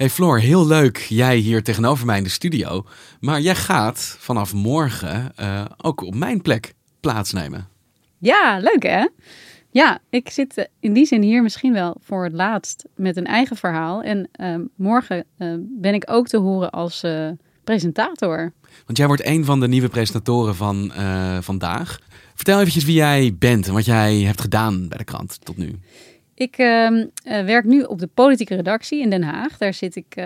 Hey Floor, heel leuk jij hier tegenover mij in de studio. Maar jij gaat vanaf morgen uh, ook op mijn plek plaatsnemen. Ja, leuk hè? Ja, ik zit eh, in die zin hier misschien wel voor het laatst met een eigen verhaal. En uh, morgen uh, ben ik ook te horen als presentator. Want jij wordt een van de nieuwe presentatoren van vandaag. Vertel eventjes wie jij bent en wat jij hebt gedaan bij de krant tot nu. Ik uh, werk nu op de politieke redactie in Den Haag. Daar zit ik uh,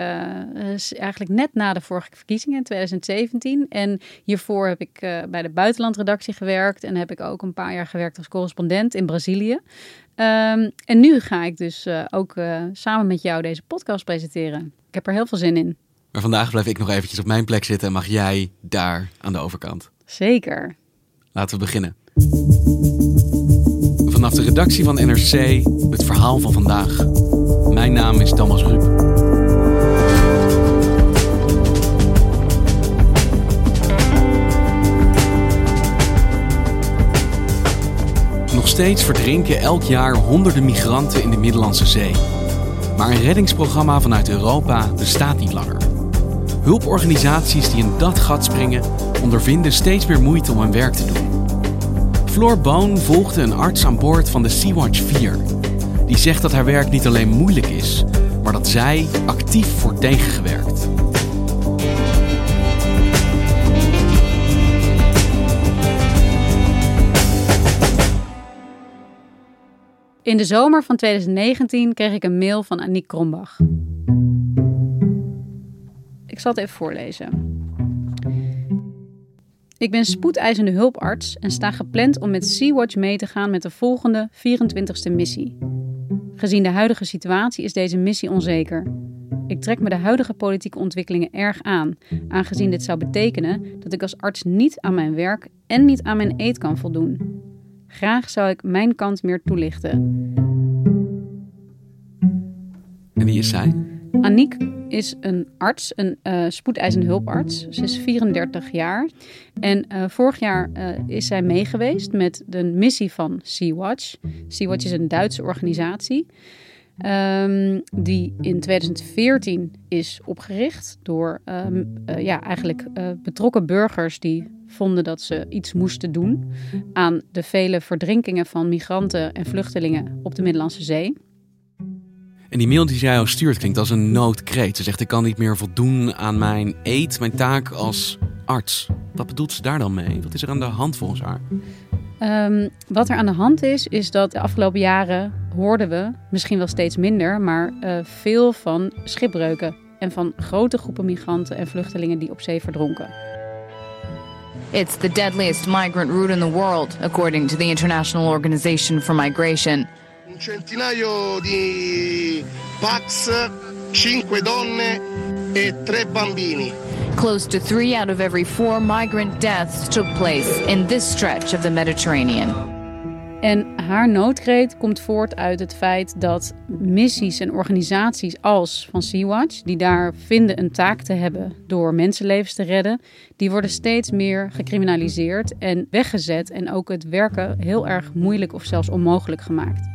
eigenlijk net na de vorige verkiezingen in 2017. En hiervoor heb ik uh, bij de buitenlandredactie gewerkt. En heb ik ook een paar jaar gewerkt als correspondent in Brazilië. Um, en nu ga ik dus ook samen met jou deze podcast presenteren. Ik heb er heel veel zin in. Maar vandaag blijf ik nog eventjes op mijn plek zitten en mag jij daar aan de overkant. Zeker. Laten we beginnen. Vanaf de redactie van NRC het verhaal van vandaag. Mijn naam is Thomas Rup. Nog steeds verdrinken elk jaar honderden migranten in de Middellandse Zee. Maar een reddingsprogramma vanuit Europa bestaat niet langer. Hulporganisaties die in dat gat springen ondervinden steeds meer moeite om hun werk te doen. Floor Boon volgde een arts aan boord van de Sea-Watch 4. Die zegt dat haar werk niet alleen moeilijk is, maar dat zij actief wordt tegengewerkt. In de zomer van 2019 kreeg ik een mail van Aniek Krombach. Ik zal het even voorlezen. Ik ben spoedeisende hulparts en sta gepland om met Sea-Watch mee te gaan met de volgende 24e missie. Gezien de huidige situatie is deze missie onzeker. Ik trek me de huidige politieke ontwikkelingen erg aan, aangezien dit zou betekenen dat ik als arts niet aan mijn werk en niet aan mijn eet kan voldoen. Graag zou ik mijn kant meer toelichten. En wie is zij? Aniek is een arts, een uh, spoedeisende hulparts. Ze is 34 jaar. En uh, vorig jaar uh, is zij meegeweest met de missie van Sea-Watch. Sea-Watch is een Duitse organisatie. Um, die in 2014 is opgericht door um, ja, eigenlijk betrokken burgers die vonden dat ze iets moesten doen aan de vele verdrinkingen van migranten en vluchtelingen op de Middellandse Zee. En die mail die zij jou stuurt klinkt als een noodkreet. Ze zegt: Ik kan niet meer voldoen aan mijn eet, mijn taak als arts. Wat bedoelt ze daar dan mee? Wat is er aan de hand volgens haar? Um, wat er aan de hand is, is dat de afgelopen jaren hoorden we, misschien wel steeds minder, maar uh, veel van schipbreuken en van grote groepen migranten en vluchtelingen die op zee verdronken. It's the deadliest migrant route in the world, according to the International Organization for Migration. Un centinaio di Pax, cinque donne e tre bambini. Close to three out of every four migrant deaths took place in this stretch of the Mediterranean. En haar noodkreet komt voort uit het feit dat missies en organisaties als van Sea-Watch, die daar vinden een taak te hebben door mensenlevens te redden, die worden steeds meer gecriminaliseerd en weggezet en ook het werken heel erg moeilijk of zelfs onmogelijk gemaakt.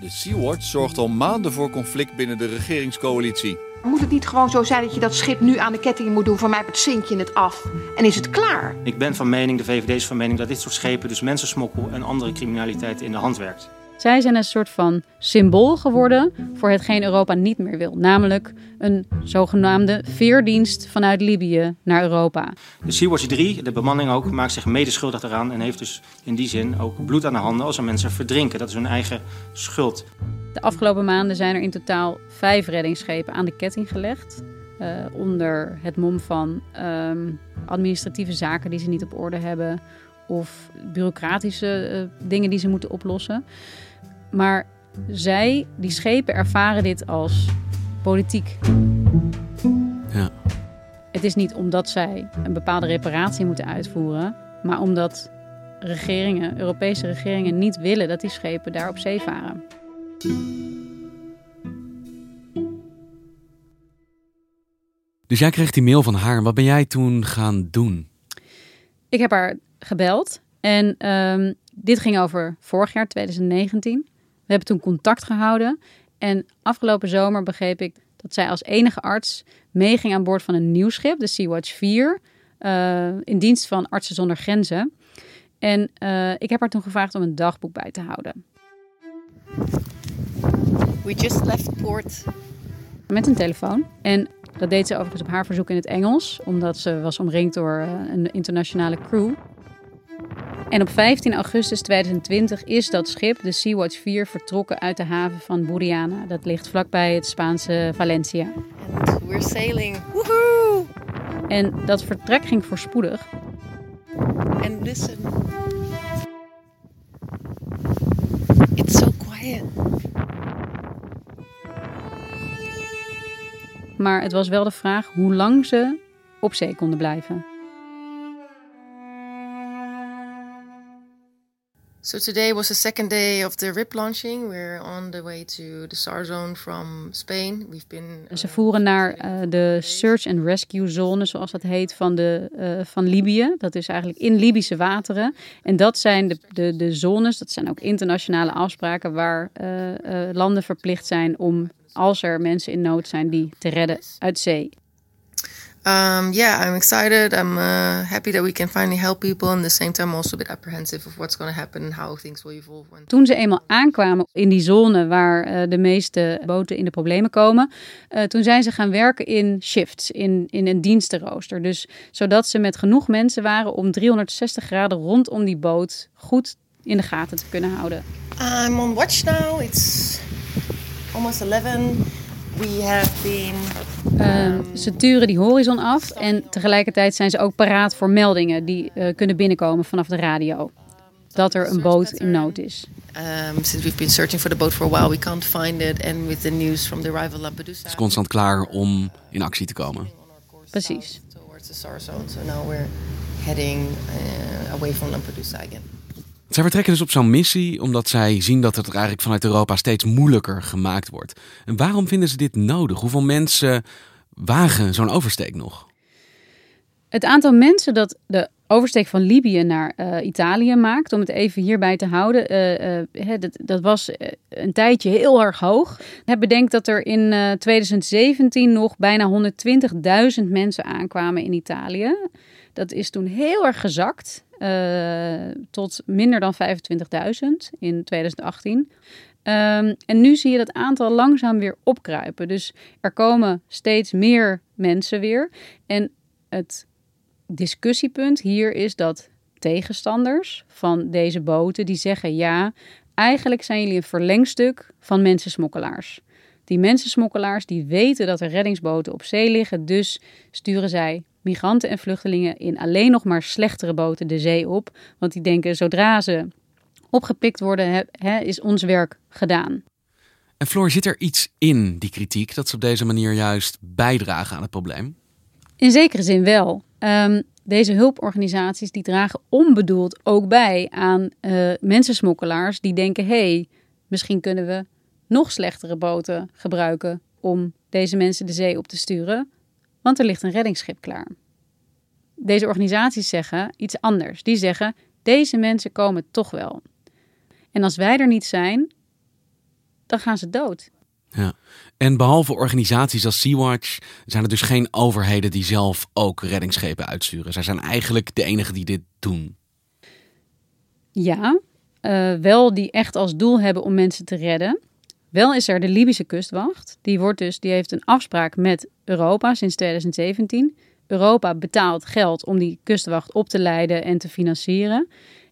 De Sea-Watch zorgt al maanden voor conflict binnen de regeringscoalitie. Moet het niet gewoon zo zijn dat je dat schip nu aan de ketting moet doen? Voor mij zink je het af en is het klaar? Ik ben van mening, de VVD is van mening, dat dit soort schepen dus mensensmokkel en andere criminaliteit in de hand werkt. Zij zijn een soort van symbool geworden voor hetgeen Europa niet meer wil. Namelijk een zogenaamde veerdienst vanuit Libië naar Europa. De Sea-Watch 3, de bemanning ook, maakt zich medeschuldig eraan en heeft dus in die zin ook bloed aan de handen als er mensen verdrinken. Dat is hun eigen schuld. De afgelopen maanden zijn er in totaal vijf reddingsschepen aan de ketting gelegd. Uh, onder het mom van um, administratieve zaken die ze niet op orde hebben. Of bureaucratische uh, dingen die ze moeten oplossen. Maar zij, die schepen, ervaren dit als politiek. Ja. Het is niet omdat zij een bepaalde reparatie moeten uitvoeren, maar omdat regeringen, Europese regeringen, niet willen dat die schepen daar op zee varen. Dus jij kreeg die mail van haar. Wat ben jij toen gaan doen? Ik heb haar gebeld. En um, dit ging over vorig jaar, 2019. We hebben toen contact gehouden. En afgelopen zomer begreep ik dat zij als enige arts meeging aan boord van een nieuw schip, de Sea-Watch 4, uh, in dienst van Artsen zonder Grenzen. En uh, ik heb haar toen gevraagd om een dagboek bij te houden. We just left port. Met een telefoon. En dat deed ze overigens op haar verzoek in het Engels, omdat ze was omringd door uh, een internationale crew. En op 15 augustus 2020 is dat schip, de Sea-Watch 4, vertrokken uit de haven van Buriana. Dat ligt vlakbij het Spaanse Valencia. And we're sailing. Woohoo! En dat vertrek ging voorspoedig. And listen. It's so quiet. Maar het was wel de vraag hoe lang ze op zee konden blijven. So today was the second day of the RIP launching. We're on the way to the SAR zone from Spain. We've been. Ze voeren naar uh, de search and rescue zone, zoals dat heet, van, de, uh, van Libië. Dat is eigenlijk in Libische wateren. En dat zijn de, de, de zones, dat zijn ook internationale afspraken waar uh, landen verplicht zijn om, als er mensen in nood zijn, die te redden uit zee. Um, yeah, I'm excited. I'm uh, happy that we can finally help people. And at the same time, also a bit apprehensive of what's going to happen and how things will evolve. When... Toen ze eenmaal aankwamen in die zone waar uh, de meeste boten in de problemen komen, uh, toen zijn ze gaan werken in shifts, in, in een dienstenrooster. Dus zodat ze met genoeg mensen waren om 360 graden rondom die boot goed in de gaten te kunnen houden. I'm on watch now. It's almost 11. We have been Uh, ze turen die horizon af en tegelijkertijd zijn ze ook paraat voor meldingen die uh, kunnen binnenkomen vanaf de radio. Dat er een boot in nood is. Um, since we've been searching for the boat for a while, we can't find it. And with the news from the arrival Lampedusa. Het is constant klaar om in actie te komen. Precies. Towards the SAR zone. So now we're heading uh, away from Lampedusa again. Zij vertrekken dus op zo'n missie omdat zij zien dat het eigenlijk vanuit Europa steeds moeilijker gemaakt wordt. En waarom vinden ze dit nodig? Hoeveel mensen wagen zo'n oversteek nog? Het aantal mensen dat de oversteek van Libië naar uh, Italië maakt, om het even hierbij te houden, uh, uh, dat, dat, was een tijdje heel erg hoog. Het bedenkt dat er in 2017 nog bijna 120.000 mensen aankwamen in Italië. Dat is toen heel erg gezakt. Uh, tot minder dan 25.000 in 2018. Um, en nu zie je dat aantal langzaam weer opkruipen. Dus er komen steeds meer mensen weer. En het discussiepunt hier is dat tegenstanders van deze boten die zeggen ja, eigenlijk zijn jullie een verlengstuk van mensensmokkelaars. Die mensensmokkelaars die weten dat er reddingsboten op zee liggen, dus sturen zij migranten en vluchtelingen in alleen nog maar slechtere boten de zee op. Want die denken, zodra ze opgepikt worden, he, is ons werk gedaan. En Floor, zit er iets in die kritiek dat ze op deze manier juist bijdragen aan het probleem? In zekere zin wel. Um, deze hulporganisaties die dragen onbedoeld ook bij aan uh, mensensmokkelaars die denken: hé, hey, misschien kunnen we nog slechtere boten gebruiken om deze mensen de zee op te sturen want er ligt een reddingsschip klaar. Deze organisaties zeggen iets anders. Die zeggen: deze mensen komen toch wel. En als wij er niet zijn, dan gaan ze dood. Ja. En behalve organisaties als Sea-Watch zijn er dus geen overheden die zelf ook reddingsschepen uitsturen. Zij zijn eigenlijk de enigen die dit doen. Ja, eh, wel die echt als doel hebben om mensen te redden. Wel is er de Libische kustwacht. Die, wordt dus, die heeft een afspraak met Europa sinds 2017. Europa betaalt geld om die kustwacht op te leiden en te financieren.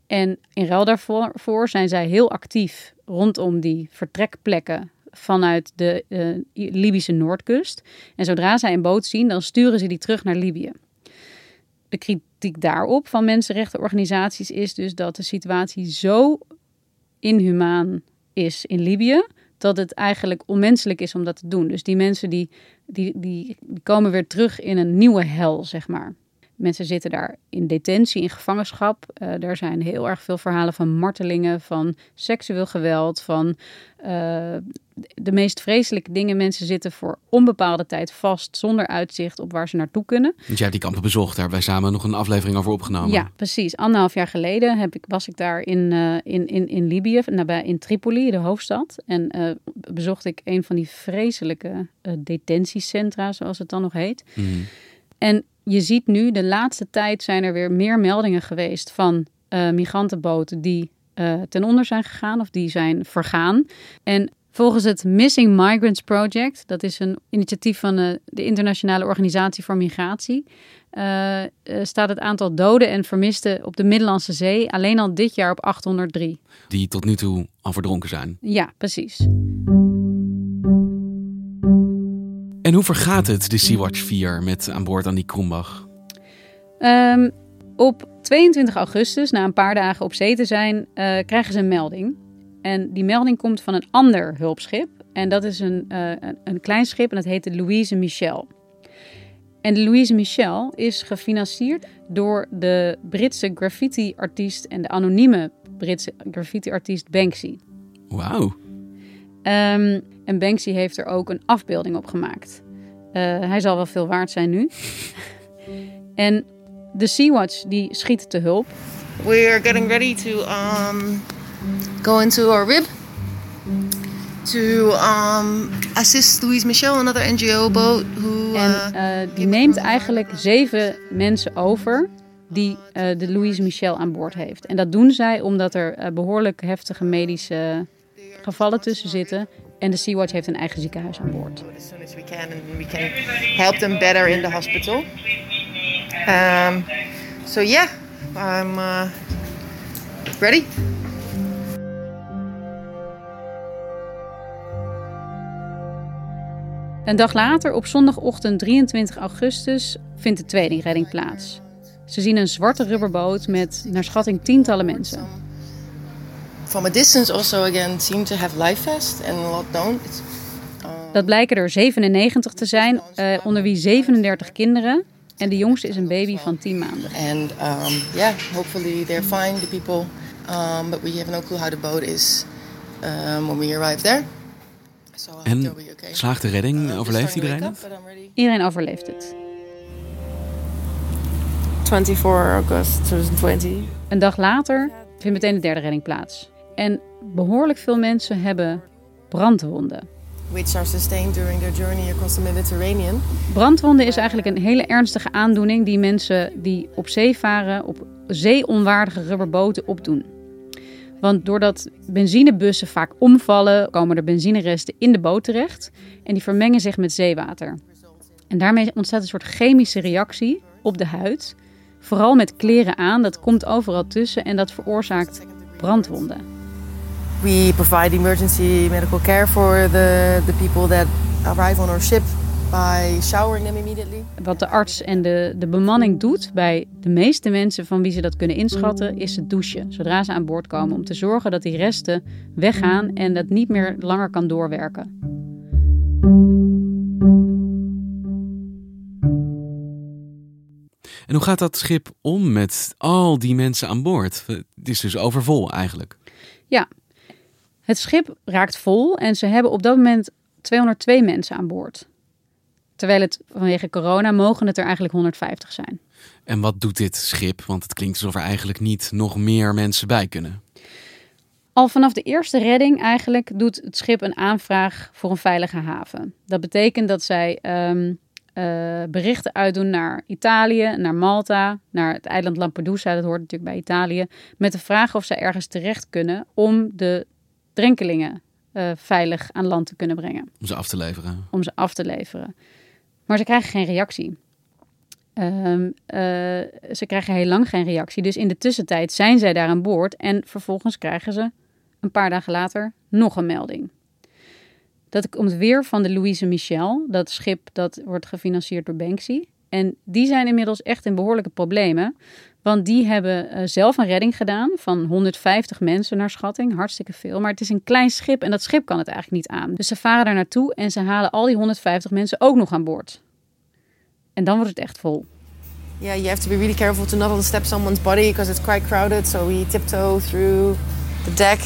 En in ruil daarvoor voor zijn zij heel actief rondom die vertrekplekken vanuit de uh, Libische noordkust. En zodra zij een boot zien, dan sturen ze die terug naar Libië. De kritiek daarop van mensenrechtenorganisaties is dus dat de situatie zo inhumaan is in Libië dat het eigenlijk onmenselijk is om dat te doen. Dus die mensen die, die, die, komen weer terug in een nieuwe hel, zeg maar. Mensen zitten daar in detentie, in gevangenschap. Uh, er zijn heel erg veel verhalen van martelingen, van seksueel geweld, van uh, de meest vreselijke dingen. Mensen zitten voor onbepaalde tijd vast, zonder uitzicht op waar ze naartoe kunnen. Want jij hebt die kampen bezocht, daar hebben wij samen nog een aflevering over opgenomen. Ja, precies. Anderhalf jaar geleden heb ik, was ik daar in, uh, in, in, in Libië, nabij in Tripoli, de hoofdstad. En bezocht ik een van die vreselijke detentiecentra, zoals het dan nog heet. Mm. En je ziet nu, de laatste tijd zijn er weer meer meldingen geweest van uh, migrantenboten die uh, ten onder zijn gegaan of die zijn vergaan. En volgens het Missing Migrants Project, dat is een initiatief van uh, de Internationale Organisatie voor Migratie, staat het aantal doden en vermisten op de Middellandse Zee alleen al dit jaar op 803. Die tot nu toe al verdronken zijn. Ja, precies. En hoe vergaat het, de Sea-Watch 4, met aan boord aan die Krombach? Um, op 22 augustus, na een paar dagen op zee te zijn, uh, krijgen ze een melding. En die melding komt van een ander hulpschip. En dat is een, uh, een, een, klein schip en dat heet de Louise Michel. En de Louise Michel is gefinancierd door de Britse graffiti-artiest en de anonieme Britse graffiti-artiest Banksy. Wauw. Um, en Banksy heeft er ook een afbeelding op gemaakt. Uh, hij zal wel veel waard zijn nu. en de Sea-Watch die schiet te hulp. We are getting ready to um, go into our rib to um, assist Louise Michel, another NGO boat. Who, uh, en uh, die neemt eigenlijk zeven mensen over die uh, de Louise Michel aan boord heeft. En dat doen zij omdat er behoorlijk heftige medische gevallen tussen zitten. En de Sea-Watch heeft een eigen ziekenhuis aan boord. As soon as we can and we can help them better in the hospital. Um, so yeah, I'm uh, ready. Een dag later, op zondagochtend 23 augustus, vindt de tweede redding plaats. Ze zien een zwarte rubberboot met naar schatting tientallen mensen. From a distance also again seem to have life vest and a lot don't. Dat blijken er 97 te zijn, uh, onder wie 37 kinderen. En de jongste is een baby van 10 maanden. And um, yeah, hopefully they're fine, the people. Um, but we have no clue how the boat is um, when we arrive there. So en okay. slaagt de redding? Uh, overleeft iedereen het? Iedereen overleeft het. 24 august 2020. Een dag later vindt meteen de derde redding plaats. En behoorlijk veel mensen hebben brandwonden. Which are sustained during their journey across the Mediterranean. Brandwonden is eigenlijk een hele ernstige aandoening die mensen die op zee varen op zeeonwaardige rubberboten opdoen. Want doordat benzinebussen vaak omvallen, komen er benzineresten in de boot terecht en die vermengen zich met zeewater. En daarmee ontstaat een soort chemische reactie op de huid, vooral met kleren aan. Dat komt overal tussen en dat veroorzaakt brandwonden. We provide emergency medical care for the, the people that arrive on our ship by showering them immediately. Wat de arts en de, de bemanning doet bij de meeste mensen van wie ze dat kunnen inschatten, is het douchen. Zodra ze aan boord komen, om te zorgen dat die resten weggaan en dat niet meer langer kan doorwerken. En hoe gaat dat schip om met al die mensen aan boord? Het is dus overvol eigenlijk. Ja, het schip raakt vol en ze hebben op dat moment 202 mensen aan boord. Terwijl het vanwege corona mogen het er eigenlijk 150 zijn. En wat doet dit schip? Want het klinkt alsof er eigenlijk niet nog meer mensen bij kunnen. Al vanaf de eerste redding eigenlijk doet het schip een aanvraag voor een veilige haven. Dat betekent dat zij um, eh, berichten uitdoen naar Italië, naar Malta, naar het eiland Lampedusa, dat hoort natuurlijk bij Italië, met de vraag of zij ergens terecht kunnen om de drenkelingen uh, veilig aan land te kunnen brengen. Om ze af te leveren. Om ze af te leveren. Maar ze krijgen geen reactie. Um, uh, ze krijgen heel lang geen reactie. Dus in de tussentijd zijn zij daar aan boord en vervolgens krijgen ze een paar dagen later nog een melding. Dat komt weer van de Louise Michel, dat schip dat wordt gefinancierd door Banksy. En die zijn inmiddels echt in behoorlijke problemen. Want die hebben uh, zelf een redding gedaan van 150 mensen naar schatting. Hartstikke veel. Maar het is een klein schip en dat schip kan het eigenlijk niet aan. Dus ze varen daar naartoe en ze halen al die 150 mensen ook nog aan boord. En dan wordt het echt vol. Yeah, you have to be really careful to not overstep someone's body because it's quite crowded. So we tiptoe through the deck.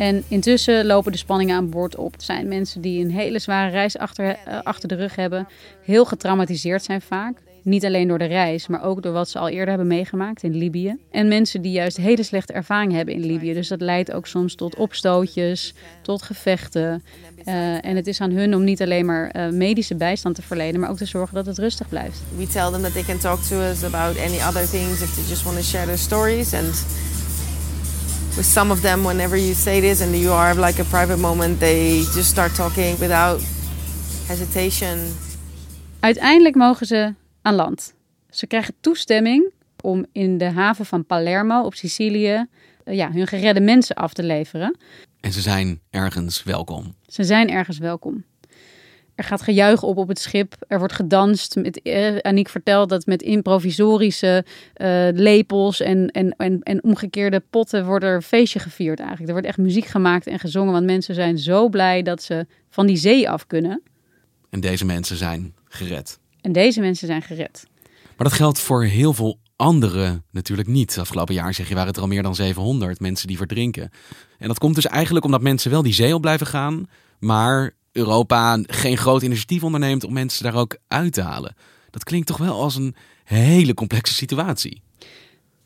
En intussen lopen de spanningen aan boord op. Het zijn mensen die een hele zware reis achter, uh, achter de rug hebben. Heel getraumatiseerd zijn vaak. Niet alleen door de reis, maar ook door wat ze al eerder hebben meegemaakt in Libië. En mensen die juist hele slechte ervaring hebben in Libië. Dus dat leidt ook soms tot opstootjes, tot gevechten. Uh, en het is aan hun om niet alleen maar uh, medische bijstand te verlenen, maar ook te zorgen dat het rustig blijft. We tell them that they can talk to us about any other things if they just want to share their stories. And with some of them, whenever you say this and you are like a private moment, they just start talking without hesitation. Uiteindelijk mogen ze aan land. Ze krijgen toestemming om in de haven van Palermo op Sicilië uh, ja, hun geredde mensen af te leveren. En ze zijn ergens welkom. Ze zijn ergens welkom. Er gaat gejuich op op het schip. Er wordt gedanst. Met, eh, Aniek vertelt dat met improvisorische uh, lepels en, en, en, en omgekeerde potten wordt er een feestje gevierd eigenlijk. Er wordt echt muziek gemaakt en gezongen, want mensen zijn zo blij dat ze van die zee af kunnen. En deze mensen zijn gered. En deze mensen zijn gered. Maar dat geldt voor heel veel anderen natuurlijk niet. Afgelopen jaar zeg je waren het er al meer dan 700 mensen die verdrinken. En dat komt dus eigenlijk omdat mensen wel die zee op blijven gaan, maar Europa geen groot initiatief onderneemt om mensen daar ook uit te halen. Dat klinkt toch wel als een hele complexe situatie.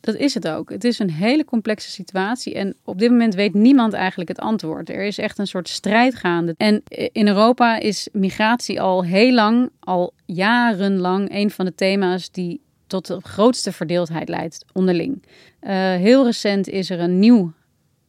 Dat is het ook. Het is een hele complexe situatie. En op dit moment weet niemand eigenlijk het antwoord. Er is echt een soort strijd gaande. En in Europa is migratie al heel lang, al jarenlang, een van de thema's die tot de grootste verdeeldheid leidt onderling. Uh, heel recent is er een nieuw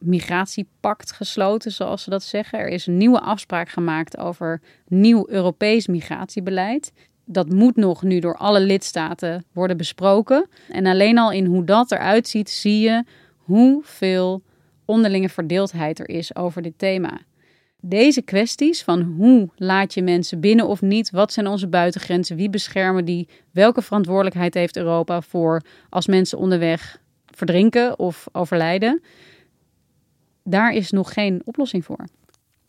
migratiepact gesloten, zoals ze dat zeggen. Er is een nieuwe afspraak gemaakt over nieuw Europees migratiebeleid. Dat moet nog nu door alle lidstaten worden besproken. En alleen al in hoe dat eruit ziet, zie je hoeveel onderlinge verdeeldheid er is over dit thema. Deze kwesties van hoe laat je mensen binnen of niet, wat zijn onze buitengrenzen, wie beschermen die, welke verantwoordelijkheid heeft Europa voor als mensen onderweg verdrinken of overlijden, daar is nog geen oplossing voor.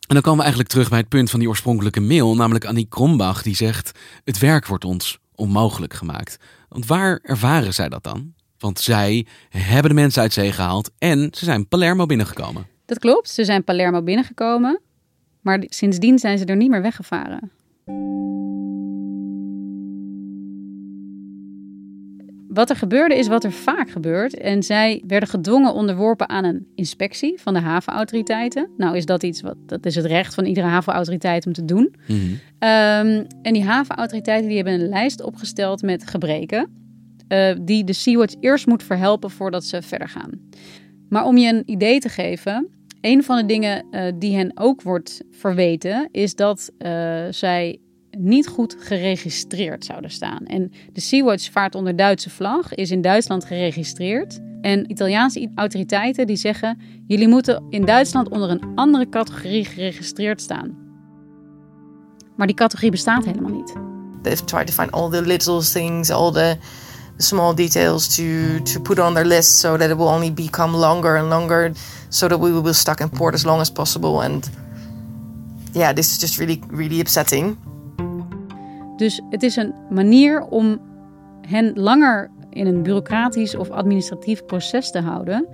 En dan komen we eigenlijk terug bij het punt van die oorspronkelijke mail, namelijk Annie Krombach, die zegt: Het werk wordt ons onmogelijk gemaakt. Want waar ervaren zij dat dan? Want zij hebben de mensen uit zee gehaald en ze zijn Palermo binnengekomen. Dat klopt, ze zijn Palermo binnengekomen, maar sindsdien zijn ze er niet meer weggevaren. Wat er gebeurde is wat er vaak gebeurt. En zij werden gedwongen onderworpen aan een inspectie van de havenautoriteiten. Nou is dat iets wat, dat is het recht van iedere havenautoriteit om te doen. Mhm. Um, en die havenautoriteiten die hebben een lijst opgesteld met gebreken. Uh, die de Sea-Watch eerst moet verhelpen voordat ze verder gaan. Maar om je een idee te geven, een van de dingen uh, die hen ook wordt verweten, is dat uh, zij niet goed geregistreerd zouden staan. En de Sea-Watch vaart onder Duitse vlag, is in Duitsland geregistreerd. En Italiaanse autoriteiten die zeggen: jullie moeten in Duitsland onder een andere categorie geregistreerd staan. Maar die categorie bestaat helemaal niet. They've tried to find all the little things, all the small details to to put on their list so that it will only become longer and longer so that we will be stuck in port as long as possible and yeah, this is just really really upsetting. Dus het is een manier om hen langer in een bureaucratisch of administratief proces te houden.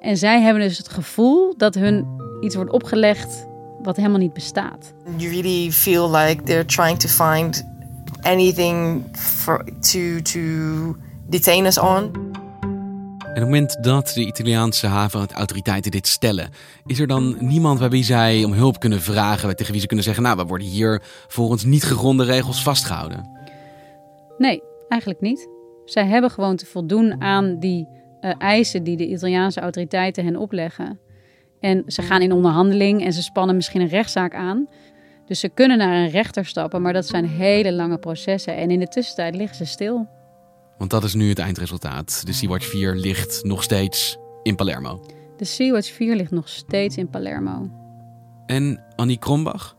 En zij hebben dus het gevoel dat hun iets wordt opgelegd wat helemaal niet bestaat. You really feel like they're trying to find anything to, to detain us on. En op het moment dat de Italiaanse havenautoriteiten dit stellen, is er dan niemand bij wie zij om hulp kunnen vragen, tegen wie ze kunnen zeggen, nou, we worden hier volgens niet gegronde regels vastgehouden? Nee, eigenlijk niet. Zij hebben gewoon te voldoen aan die uh, eisen die de Italiaanse autoriteiten hen opleggen. En ze gaan in onderhandeling en ze spannen misschien een rechtszaak aan. Dus ze kunnen naar een rechter stappen, maar dat zijn hele lange processen. En in de tussentijd liggen ze stil. Want dat is nu het eindresultaat. De Sea-Watch 4 ligt nog steeds in Palermo. De Sea-Watch 4 ligt nog steeds in Palermo. En Annie Krombach?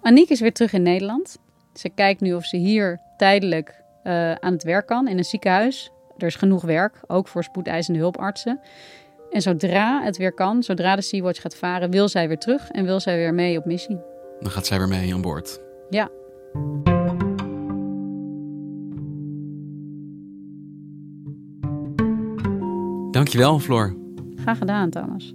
Anniek is weer terug in Nederland. Ze kijkt nu of ze hier tijdelijk uh, aan het werk kan in een ziekenhuis. Er is genoeg werk, ook voor spoedeisende hulpartsen. En zodra het weer kan, zodra de Sea-Watch gaat varen, wil zij weer terug en wil zij weer mee op missie. Dan gaat zij weer mee aan boord. Ja. Dankjewel, Floor. Graag gedaan, Thomas.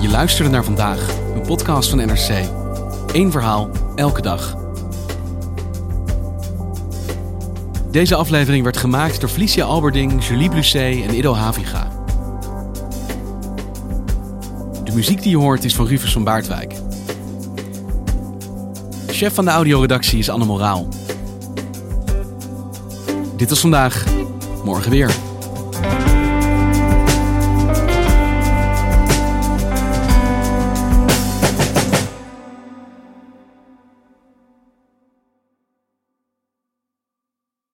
Je luisterde naar vandaag, een podcast van NRC. Eén verhaal, elke dag. Deze aflevering werd gemaakt door Felicia Alberding, Julie Blusset en Ido Haviga. De muziek die je hoort is van Rufus van Baardwijk. Chef van de audioredactie is Anne Moraal. Dit was vandaag, morgen weer.